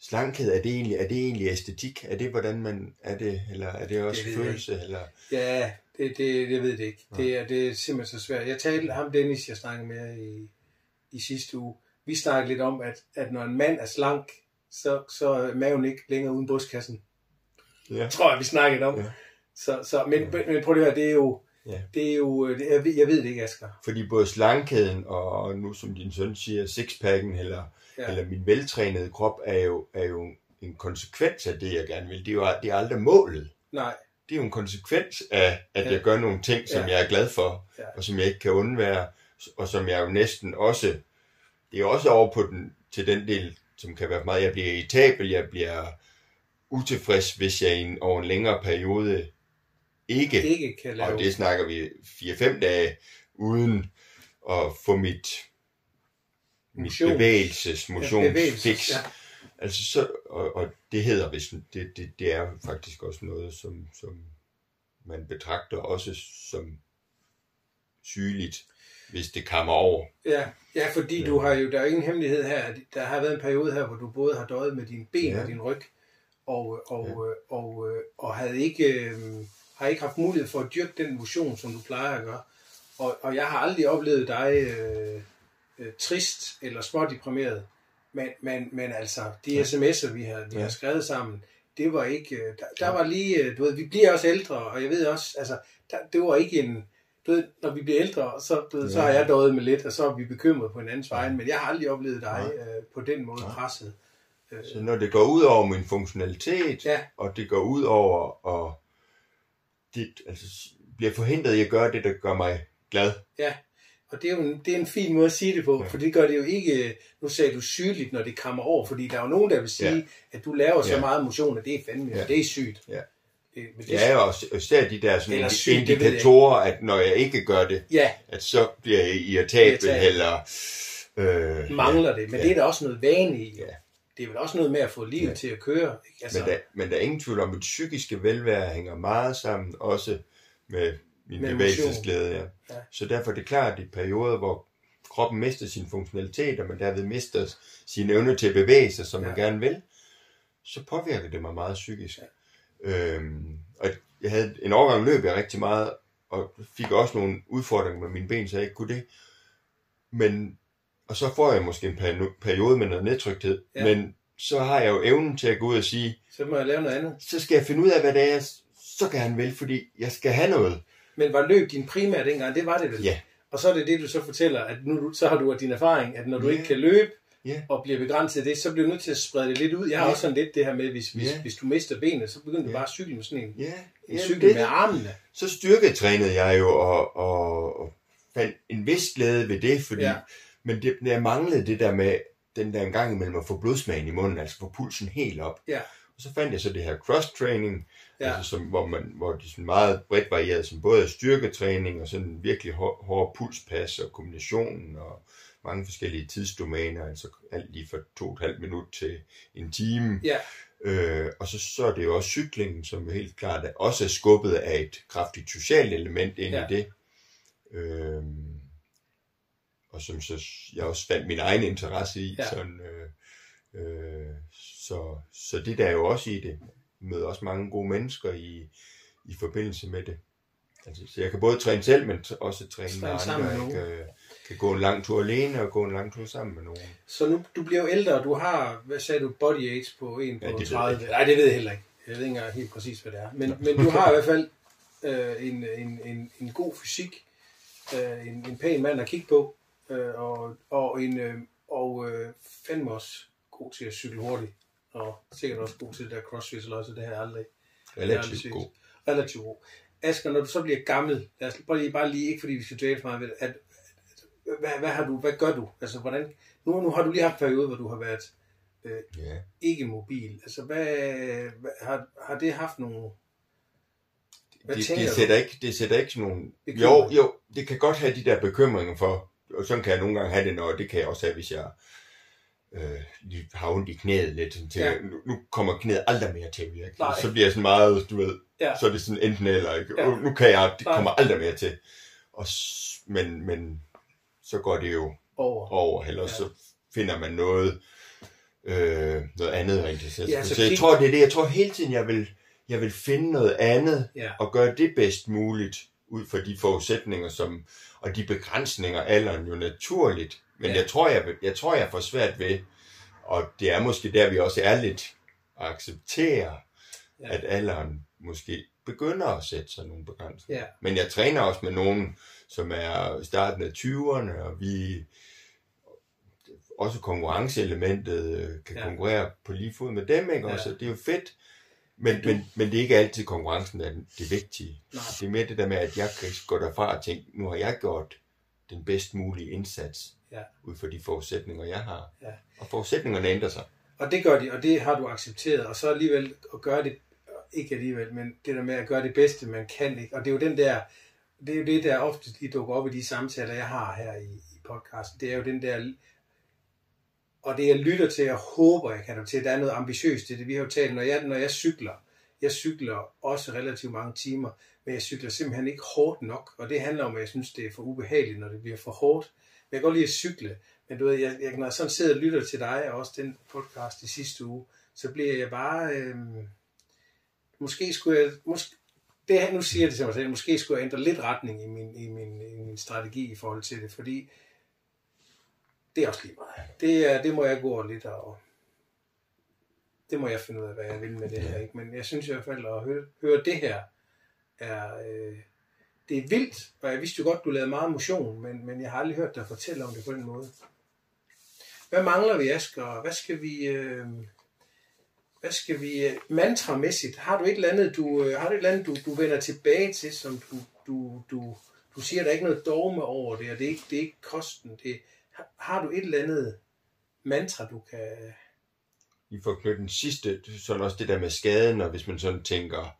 slankhed, er det, egentlig, er det egentlig æstetik? Er det, hvordan man er det, eller er det også Det følelse? Eller? ja det, det, det ved det ikke. Det er, det er simpelthen så svært. Jeg talte ham Dennis, jeg snakkede med i, i sidste uge. Vi snakkede lidt om, at, at når en mand er slank, så, så er maven ikke længere uden brystkassen. Ja. tror jeg, vi snakkede om. Ja. Så, så, men, Ja. men, prøv at høre, det er jo, Ja. det er jo det, jeg, ved, jeg ved det ikke, Asger. Fordi både slankheden og nu, som din søn siger, sixpacken, eller, Ja. eller min veltrænede krop, er jo, er jo en konsekvens af det, jeg gerne vil. Det er jo det er aldrig målet. Nej, det er jo en konsekvens af, at Ja. jeg gør nogle ting, som Ja. jeg er glad for, Ja. og som jeg ikke kan undvære, og som jeg jo næsten også, det er også over på den, til den del, som kan være meget, jeg bliver irritabel, jeg bliver utilfreds, hvis jeg en, over en længere periode ikke, ikke kan lave... og det snakker vi 4-5 dage, uden at få mit, mit Motion. bevægelses, Ja, motions, bevægelses, fix. ja. Altså så, og, og det hedder vist, det, det, det er faktisk også noget, som, som man betragter også som sygeligt, hvis det kommer over. Ja, ja, fordi Ja. du har jo, der er ingen hemmelighed her, der har været en periode her, hvor du både har døjet med dine ben Ja. og din ryg, og, og, og, og, og havde ikke, øh, har ikke haft mulighed for at dyrke den motion, som du plejer at gøre. Og, og jeg har aldrig oplevet dig øh, øh, trist eller smådeprimeret, men, men, men altså, de Ja. sms'er, vi har, vi Ja. har skrevet sammen, det var ikke, øh, der, der var lige, øh, du ved, vi bliver også ældre, og jeg ved også, altså, der, det var ikke en, du ved, når vi bliver ældre, så, du ved, så Ja. har jeg døjet med lidt, og så er vi bekymret på en andens vegne, men jeg har aldrig oplevet dig øh, på den måde Nej. presset. Øh, Så når det går ud over min funktionalitet, Ja. og det går ud over, og det altså, bliver forhindret i at gøre det, der gør mig glad. og det er jo en, det er en fin måde at sige det på, Ja. for det gør det jo ikke, nu sagde du sygeligt, når det kommer over, fordi der er jo nogen, der vil sige, Ja. at du laver så Ja. meget motion, at det er fandme, Ja. ja. det er sygt. Ja. Det, men det, jo også især de der sådan syg, indikatorer, at når jeg ikke gør det, ja, at så bliver jeg irritabel, Irritabel. eller... Øh, mangler det, men ja. det er der også noget vane i. Ja. Det er vel også noget med at få livet Ja. til at køre. Ikke? Altså, Men, der, men der er ingen tvivl om, at psykiske velvære hænger meget sammen, også med min Med bevægelsesglæde. Ja. Ja. Så derfor er det klart, at i perioder, hvor kroppen mister sin funktionalitet, og man derved mister sin evne til at bevæge sig, som ja. man gerne vil, så påvirker det mig meget psykisk. Ja. Øhm, og jeg havde en overgang løb jeg rigtig meget, og fik også nogle udfordringer med mine ben, så jeg ikke kunne det. Men, og så får jeg måske en peri- periode med noget nedtrykthed, Ja. men så har jeg jo evnen til at gå ud og sige, så må jeg lave noget andet. så skal jeg finde ud af, hvad det er, så gerne vil, fordi jeg skal have noget. Men var løb din primære dengang? Det var det vel? Ja. Og så er det det, du så fortæller, at nu så har du af din erfaring, at når du Ja. ikke kan løbe, Ja. og bliver begrænset af det, så bliver du nødt til at sprede det lidt ud. Jeg har Ja. også sådan lidt det her med, hvis, hvis, Ja. hvis du mister benet, så begynder du Ja. bare at cykle med sådan en, Ja, en cykel det, med armene. så styrketrænede jeg jo, og, og, og fandt en vis glæde ved det, fordi, Ja. Men det, jeg manglede det der med, den der en gang imellem at få blodsmagen i munden, altså få pulsen helt op. Ja. Og så fandt jeg så det her cross-training, Ja. altså som, hvor, man, hvor det sådan meget bredt varieret, som både er styrketræning og sådan virkelig hård, hård pulspas og kombinationen og mange forskellige tidsdomæner, altså alt lige fra to og et halvt minut til en time. Ja. Øh, og så, så er det jo også cyklingen, som helt klart også er skubbet af et kraftigt socialt element ind ja. i det. Øh, og som så jeg også fandt min egen interesse i. Ja. Sådan, øh, øh, så, så det der er jo også i det. Møder også mange gode mennesker i, i forbindelse med det. Altså, så jeg kan både træne selv, men også træne med andre. sammen med Jeg kan, kan gå en lang tur alene og gå en lang tur sammen med nogen. Så nu, du bliver jo ældre, og du har, hvad sagde du, body age på 1 på Ja, det ved jeg 30. ikke. Nej, det ved jeg heller ikke. Jeg ved ikke engang helt præcis, hvad det er. Men, men du har i hvert fald øh, en, en, en, en god fysik, øh, en, en pæn mand at kigge på, øh, og, og, en, øh, og øh, fandme også god til at cykle hurtigt, og sikkert også god til det der crossfit, eller også det her aldrig. Relativt god. Relativt god. Asger, når du så bliver gammel, lad os bare lige, bare lige ikke fordi vi skal dvæle for meget ved at, hvad, hvad, har du, hvad gør du? Altså, hvordan, nu, nu har du lige haft en periode, hvor du har været øh, Ja. ikke mobil. Altså, hvad, hvad har, har det haft nogle... Hvad det, det, du? sætter ikke, det sætter ikke sådan nogle... Bekymring. Jo, jo, det kan godt have de der bekymringer for, og sådan kan jeg nogle gange have det, når det kan jeg også have, hvis jeg øh, lige har ondt i knæet lidt, sådan til, Ja. nu, nu kommer knæet aldrig mere til at virke. Nej. Så bliver jeg sådan meget, du ved, Ja. så er det sådan enten eller, ikke? Ja. Nu kan jeg, det Nej. kommer aldrig mere til. Og, men, men så går det jo Over. over, eller Ja. så finder man noget, øh, noget andet rent til sig. Ja, så så så jeg kig- tror, det er det. Jeg tror hele tiden, jeg vil, jeg vil finde noget andet, Ja. og gøre det bedst muligt, ud fra de forudsætninger, som, og de begrænsninger, alderen jo naturligt. Men Ja. jeg, tror, jeg, jeg tror, jeg får svært ved, og det er måske der, vi også er lidt at acceptere, Ja. at alderen måske begynder at sætte sig nogle begrænsninger. Ja. Men jeg træner også med nogen, som er i starten af 20'erne, og vi også konkurrenceelementet øh, kan ja. konkurrere på lige fod med dem, ikke? Ja. Også, det er jo fedt. Men, Men men, det er ikke altid konkurrencen, der er det vigtige. Nej. Det er mere det der med, at jeg kan gå derfra og tænke, nu har jeg gjort den bedst mulige indsats, Ja. ud fra de forudsætninger, jeg har. Ja. Og forudsætningerne ændrer sig. Og det gør de, og det har du accepteret. Og så alligevel at gøre det, ikke alligevel, men det der med at gøre det bedste, man kan. Ikke? Og det er jo den der, det er jo det, der ofte I dukker op i de samtaler, jeg har her i, i podcasten. Det er jo den der, og det jeg lytter til, jeg håber, jeg kan til, der er noget ambitiøst i det. Vi har jo talt, når jeg, når jeg cykler, jeg cykler også relativt mange timer, men jeg cykler simpelthen ikke hårdt nok, og det handler om, at jeg synes, det er for ubehageligt, når det bliver for hårdt. Men jeg kan godt lide at cykle, men du ved, jeg, jeg, når jeg sådan sidder og lytter til dig, og også den podcast i sidste uge, så bliver jeg bare, øh, måske skulle jeg, måske, det her, nu siger jeg det til mig selv, måske skulle jeg ændre lidt retning i min, i min, i min strategi i forhold til det, fordi det er også lige meget. Det, det må jeg gå lidt og det må jeg finde ud af, hvad jeg vil med det her. Ikke? Men jeg synes i hvert fald, at høre, høre det her er, øh, det er vildt, og jeg vidste jo godt, du lavede meget motion, men, men jeg har aldrig hørt dig fortælle om det på den måde. Hvad mangler vi, Asger? Hvad skal vi... Øh, hvad skal vi... Øh, mantramæssigt, har du et eller andet, du, øh, har du et eller andet, du, du vender tilbage til, som du, du, du, du siger, der er ikke noget dogme over det, og det er ikke, det er ikke kosten. Det, har, du et eller andet mantra, du kan... for at knytte den sidste, sådan også det der med skaden, og hvis man sådan tænker,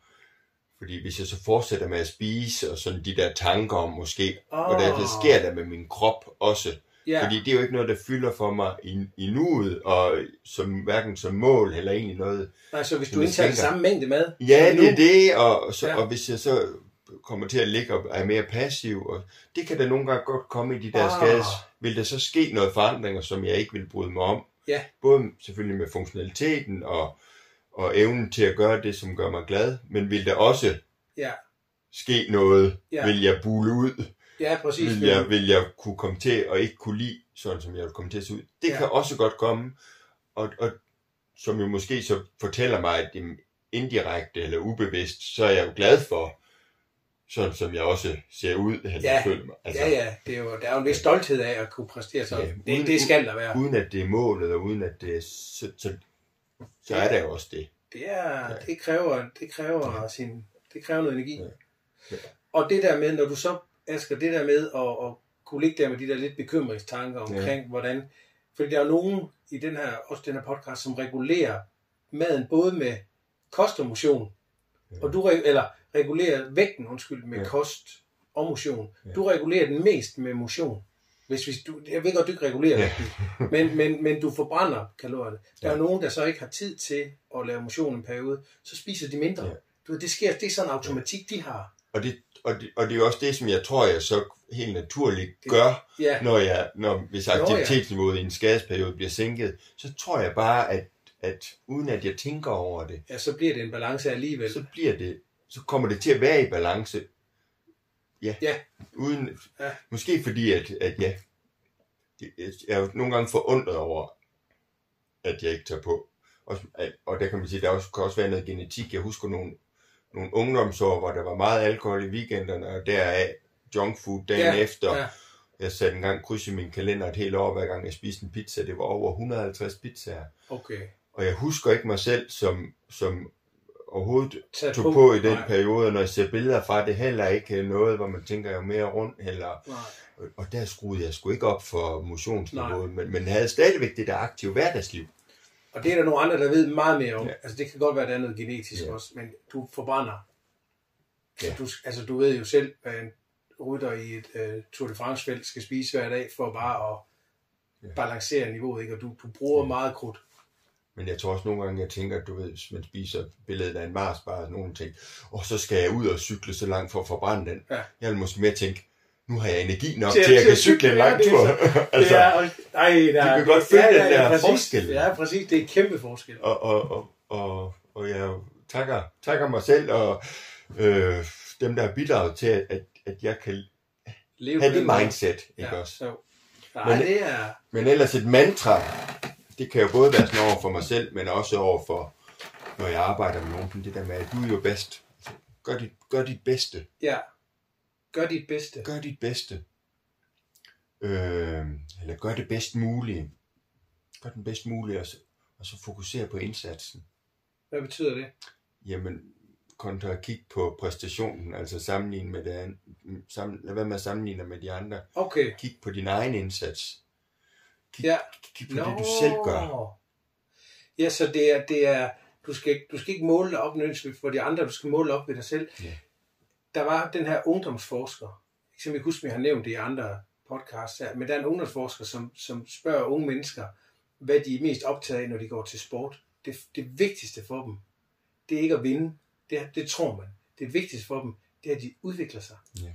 fordi hvis jeg så fortsætter med at spise, og sådan de der tanker om måske, oh. hvad der sker der med min krop også, Ja, fordi det er jo ikke noget, der fylder for mig i, i nuet, og som, hverken som mål, eller egentlig noget. nej, så hvis du indtager tænker- samme mængde mad, Ja, det er det, og, så, ja. og hvis jeg så kommer til at ligge og er mere passiv, og det kan da nogle gange godt komme i de der Ah. skades, vil der så ske noget forandringer, som jeg ikke vil bryde mig om. Ja. Både selvfølgelig med funktionaliteten og, og evnen til at gøre det, som gør mig glad, men vil der også Ja, ske noget, Ja. vil jeg bule ud, ja præcis. vil jeg, vil jeg kunne komme til at ikke kunne lide, sådan som jeg vil komme til at se ud. Det Ja. kan også godt komme, og, og som jo måske så fortæller mig, at det indirekte eller ubevidst, så er jeg jo glad for, sådan som jeg også ser ud, eller Ja. føler mig. Altså, ja, ja, det er jo, der er jo en vis stolthed af at kunne præstere sådan. Ja, det, uden- det skal der være. Uden at det er målet, og uden at det er, så, så, så er der jo også det. Det, er, Ja. det kræver, det kræver, sin, det kræver noget energi. Ja. Ja. Og det der med, når du så, Asger, det der med at, at kunne ligge der med de der lidt bekymringstanker omkring, ja. hvordan... Fordi der er nogen i den her, også den her podcast, som regulerer maden både med kost og motion. Ja. Og du, eller regulerer vægten, undskyld, med ja. Ja. kost og motion. Ja. Du regulerer den mest med motion. Hvis, hvis du, jeg ved godt, du ikke regulerer Ja. vægten, men, men, men du forbrænder kalorierne. Der er Ja. jo nogen, der så ikke har tid til at lave motion en periode, så spiser de mindre. Ja. Du det sker, det er sådan en automatik, de har. Og det, og, det, og det er jo også det, som jeg tror, jeg så helt naturligt gør, Ja, når jeg, når, hvis ja. aktivitetsniveauet i en skadesperiode bliver sænket, så tror jeg bare, at, at uden at jeg tænker over det, ja, så bliver det en balance alligevel. så bliver det, så kommer det til at være i balance. Ja. Ja. Uden, Ja. Måske fordi, at, at ja, jeg er jo nogle gange forundret over, at jeg ikke tager på. Og, og der kan man sige, der også, kan også være noget genetik. Jeg husker nogle, nogle ungdomsår, hvor der var meget alkohol i weekenderne, og deraf junkfood dagen Ja, efter. ja. Ja. Jeg satte en gang kryds i min kalender et helt år, hver gang jeg spiste en pizza. Det var over 150 pizzaer. Okay. Og jeg husker ikke mig selv som, som overhovedet Tag tog på i den Nej, periode, når jeg ser billeder fra det, heller ikke noget, hvor man tænker, jeg er mere rundt, eller, nej. og der skruede jeg sgu ikke op for motionsniveauet, men, men havde stadigvæk det der aktive hverdagsliv. Og det er der nogle andre, der ved meget mere om. Ja. Ja. Altså det kan godt være, der er noget genetisk ja. Ja. også, men du forbrænder. Ja. Ja. Du, altså du ved jo selv, hvad en rytter i et uh, Tour de France-felt skal spise hver dag, for bare at balancere niveauet, ikke? og du, du bruger Ja. meget krudt. Men jeg tror også nogle gange, jeg tænker, at du ved, hvis man spiser billedet af en Mars bar og nogle ting, og så skal jeg ud og cykle så langt for at forbrænde den. Ja. Jeg vil måske mere tænke, nu har jeg energi nok Til- til, at jeg kan cykle en ja, lang det er tur. så- altså, det er, og- ej, der, kan godt føle den der præcis, forskel. Ja, præcis. Det er en kæmpe forskel. og, og, og, og, og jeg takker, takker mig selv og øh, dem, der har bidraget til, at, at jeg kan Leve have det mindset. Ikke Ja, også? jo. Nej, Men- det er... Men ellers et mantra, det kan jo både være sådan over for mig selv, men også over for, når jeg arbejder med nogen, det der med, at du er jo bedst. Gør dit, gør dit bedste. Ja. Gør dit bedste. Gør dit bedste. Øh, eller gør det bedst mulige. Gør den bedst mulige, og så, og så fokusere på indsatsen. Hvad betyder det? Jamen, kontra at kigge på præstationen, altså sammenligne med det andet, sammen, lad være med at sammenligne med de andre. Okay. Kig på din egen indsats. Kig, Ja. kig på det, du selv gør. Ja, så det er, det er du, skal, du skal ikke måle dig op nødvendigvis for de andre, du skal måle op ved dig selv. Ja. Der var den her ungdomsforsker, som jeg husker, vi har nævnt det i andre podcasts her, men der er en ungdomsforsker, som, som spørger unge mennesker, hvad de er mest optaget af, når de går til sport. Det, det vigtigste for dem, det er ikke at vinde, det, det tror man. Det vigtigste for dem, det er, at de udvikler sig. Ja.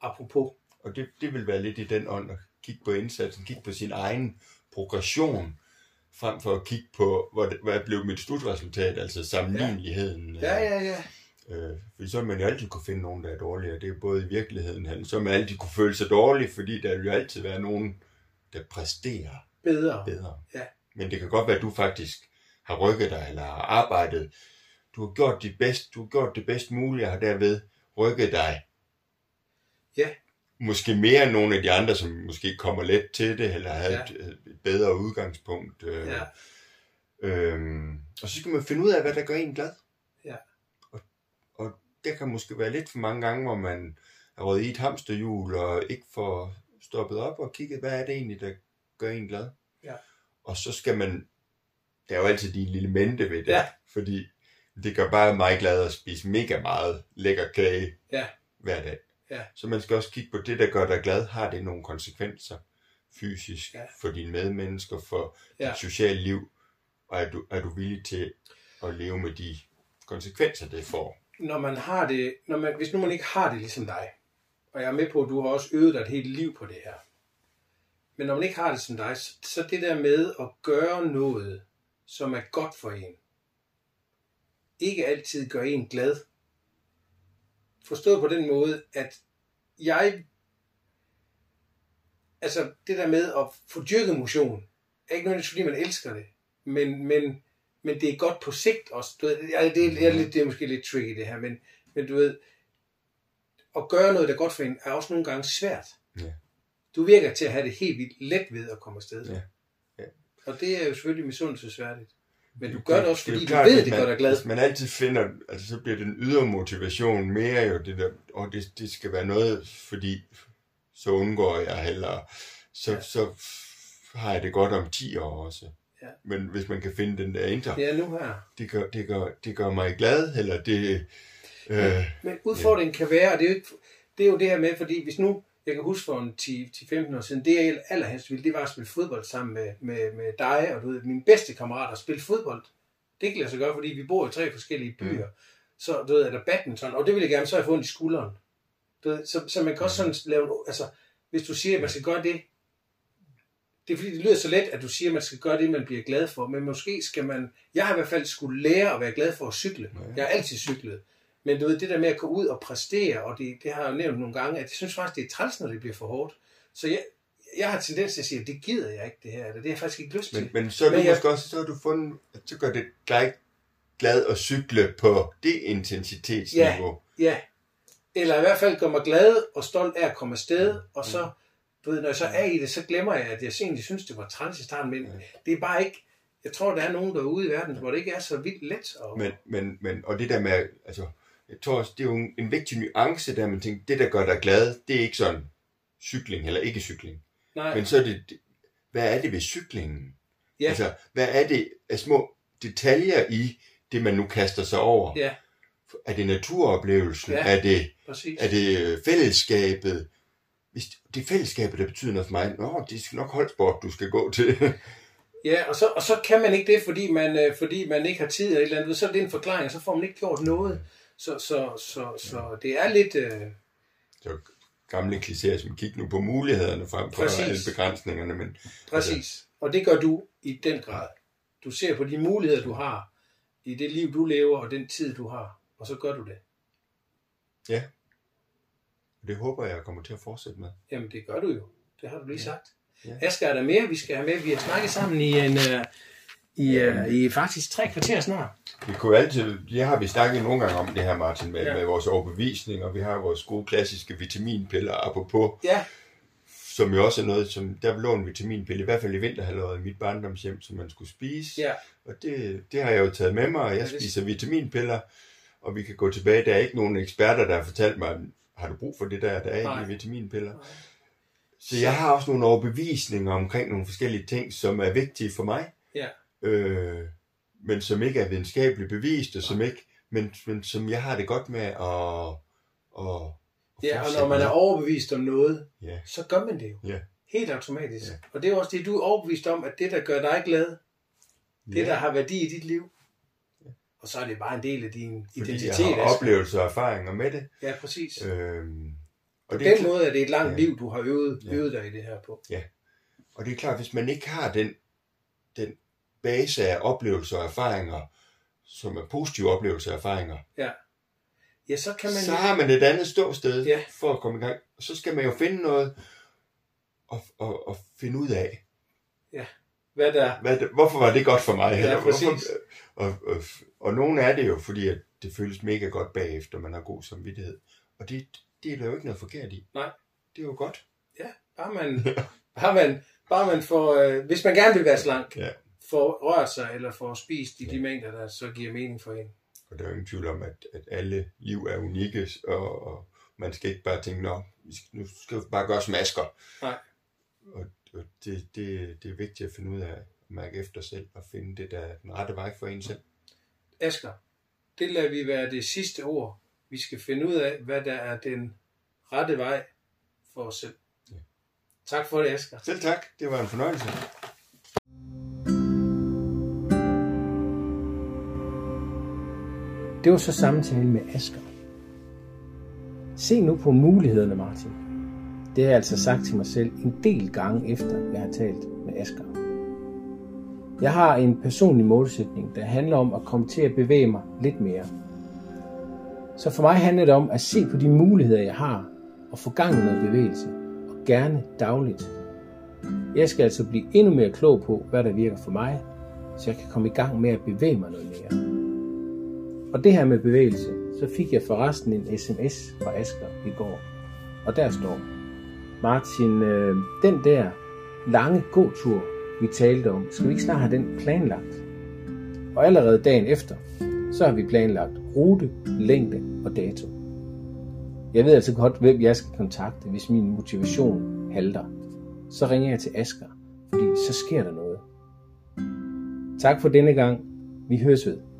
Apropos. Og det, det vil være lidt i den ånd kigge på indsatsen, kigge på sin egen progression, frem for at kigge på, hvad, hvad blev mit slutresultat, altså sammenligneligheden. Ja, ja, ja. Øh, fordi så vil man jo altid kunne finde nogen, der er dårligere. Det er både i virkeligheden, han- så man altid kunne føle sig dårlig, fordi der vil jo altid være nogen, der præsterer Bedre. bedre. Ja. Men det kan godt være, at du faktisk har rykket dig, eller har arbejdet. Du har gjort dit bedste, du har gjort det bedst mulige, og har derved rykket dig. Ja. Måske mere end nogle af de andre, som måske kommer let til det, eller Ja. ja. et, et bedre udgangspunkt. Øh, Ja. Øhm, og så skal man finde ud af, hvad der gør en glad. Ja. Og, og det kan måske være lidt for mange gange, hvor man er røget i et hamsterhjul, og ikke får stoppet op og kigget, hvad er det egentlig, der gør en glad. Ja. Og så skal man, der er jo altid de lille mente ved det, Ja. fordi det gør bare mig glad at spise mega meget lækker kage Ja. hver dag. Ja. Så man skal også kigge på det, der gør dig glad. Har det nogle konsekvenser fysisk Ja. for dine medmennesker, for Ja. dit sociale liv? Og er du, er du villig til at leve med de konsekvenser, det får? når man har det, når man, hvis nu man ikke har det ligesom dig, og jeg er med på, at du har også øvet dig et helt liv på det her, men når man ikke har det som dig, så, så det der med at gøre noget, som er godt for en, ikke altid gør en glad. Forstået på den måde, at jeg, altså det der med at få dyrket motion, er ikke nødvendigvis fordi man elsker det, men, men, men det er godt på sigt også. Du ved, det, er, det, er lidt, det er måske lidt tricky det her, men, men du ved, at gøre noget, der er godt for en, er også nogle gange svært. Ja. Du virker til at have det helt vildt let ved at komme afsted. Ja. Ja. Og det er jo selvfølgelig misundelsesværdigt. Men du Det- gør det også, fordi du klart, ved, hvis det man- gør dig glad. Hvis man altid finder, altså så bliver den ydre motivation mere jo det der, og det, det skal være noget, fordi så undgår jeg, eller så, Ja. ja. så har jeg det godt om 10 år også. Ja. Men hvis man kan finde den der indre, Ja, nu her. det, gør, det, gør, det gør mig glad, eller det... Øh, Men udfordringen kan være, og det er, jo det er jo det her med, fordi hvis nu, jeg kan huske for en 10-15 år siden, det jeg allerhelst ville, det var at spille fodbold sammen med, med, med dig, og du ved, mine bedste kammerater, spille fodbold. Det kan lade sig gøre, fordi vi bor i tre forskellige byer. Mm. Så du ved, er der badminton, og det vil jeg gerne, så jeg ondt i skulderen. Du ved, så, så man kan også sådan lave, en- altså, hvis du siger, at man skal gøre det, det er fordi, det lyder så let, at du siger, at man skal gøre det, man bliver glad for, men måske skal man, jeg har i hvert fald skulle lære at være glad for at cykle. Ja. Jeg har altid cyklet. Men du ved, det der med at gå ud og præstere, og det, det har jeg jo nævnt nogle gange, at jeg synes faktisk, det er træls, når det bliver for hårdt. Så jeg, jeg har tendens til at sige, at det gider jeg ikke det her, eller det har jeg faktisk ikke lyst til. men, men så er du Men jeg- måske også, så har du fundet, at så gør det dig glad at cykle på det intensitetsniveau. Ja, eller i hvert fald gør mig glad og stolt af at komme afsted, og så, du ved, når jeg så er i det, så glemmer jeg, at jeg egentlig synes, det var træls i starten, men det er bare ikke, jeg tror, der er nogen derude i verden, hvor det ikke er så vildt let. Og, Men, men, men, og det der med, altså, jeg tror også, det er jo en, en vigtig nuance, der man tænker, det der gør dig glad, det er ikke sådan cykling eller ikke cykling. nej, Men så er det, hvad er det ved cyklingen? ja, Altså, hvad er det af små detaljer i det, man nu kaster sig over? ja, Er det naturoplevelsen? Ja. Er, det, præcis. er det øh, fællesskabet? hvis det er fællesskabet, der betyder noget for mig, nå, det skal nok holdsport, du skal gå til. Ja, og så, og så kan man ikke det, fordi man, øh, fordi man ikke har tid eller et eller andet. Så er det en forklaring, så får man ikke gjort noget. Så, så, så, så det er lidt... Øh, Så gamle klichéer, som kig nu på mulighederne frem for Præcis. alle begrænsningerne, men præcis. Og det gør du i den grad. Du ser på de muligheder, du har i det liv, du lever, og den tid, du har. Og så gør du det. ja, det håber jeg, kommer til at fortsætte med. Jamen, det gør du jo. Det har du lige Ja. sagt. Ja. Asger, er der mere, vi skal have med? Vi har snakket sammen i en... Uh, i, uh, I faktisk tre kvarter snart. Vi kunne altid, det har vi snakket nogle gange om det her, Martin, med, Ja. med vores overbevisning, og vi har vores gode klassiske vitaminpiller, apropos, Ja, som jo også er noget, som der lå en vitaminpille, i hvert fald i vinterhalvåret i mit barndomshjem, som man skulle spise. ja. Og det, det har jeg jo taget med mig, og jeg Ja, det- spiser vitaminpiller, og vi kan gå tilbage. Der er ikke nogen eksperter, der har fortalt mig, har du brug for det der, der er Nej. i vitaminpiller? Nej. Så jeg har også nogle overbevisninger omkring nogle forskellige ting, som er vigtige for mig, Ja. Øh, men som ikke er videnskabeligt bevist, og som ikke, men, men som jeg har det godt med at, at, Ja, og når man er overbevist om noget, Ja, så gør man det jo. ja. Helt automatisk. Ja. Og det er også det, du er overbevist om, at det, der gør dig glad, det, ja. der har værdi i dit liv, og så er det bare en del af din fordi identitet. jeg har Asger. oplevelser og erfaringer med det. Ja, præcis. Øhm, På og, det den er, kl- måde er det et langt Ja. liv, du har øvet, Ja. øvet dig i det her på. og det er klart, hvis man ikke har den, den base af oplevelser og erfaringer, som er positive oplevelser og erfaringer, Ja, så kan man... så har man et andet ståsted Ja. for at komme i gang. Og så skal man jo finde noget og, og, og finde ud af, Hvad der... hvad det, hvorfor var det godt for mig? Ja, Eller præcis. Hvorfor, og, og, og nogle er det jo, fordi at det føles mega godt bagefter, man har god samvittighed. Og det, det er der jo ikke noget forkert i. Nej. Det er jo godt. Bare man, bare man, bare man får... Øh, hvis man gerne vil være slank, Ja. Får rørt sig eller får spist i de mængder, der så giver mening for en. Og der er jo ingen tvivl om, at, at alle liv er unikke, og, og man skal ikke bare tænke, Nå, nu skal vi bare gøre smasker. Nej. Og, og det, det, det er vigtigt at finde ud af, at mærke efter selv, og finde det, der er den rette vej for en selv. Asger, det lader vi være det sidste ord. Vi skal finde ud af, hvad der er den rette vej for os selv. Ja. Tak for det, Asger. Selv tak, det var en fornøjelse. Det var så samtale med Asger. Se nu på mulighederne, Martin. Det har jeg altså sagt til mig selv en del gange efter, jeg har talt med Asger. Jeg har en personlig målsætning, der handler om at komme til at bevæge mig lidt mere. Så for mig handler det om at se på de muligheder, jeg har, og få gang i noget bevægelse, og gerne dagligt. Jeg skal altså blive endnu mere klog på, hvad der virker for mig, så jeg kan komme i gang med at bevæge mig noget mere. Og det her med bevægelse, så fik jeg forresten en sms fra Asger i går. Og der står, Martin, øh, den der lange gåtur, vi talte om, skal vi ikke snart have den planlagt? Og allerede dagen efter, så har vi planlagt rute, længde og dato. Jeg ved altså godt, hvem jeg skal kontakte, hvis min motivation halter. Så ringer jeg til Asger, fordi så sker der noget. Tak for denne gang. Vi høres ved.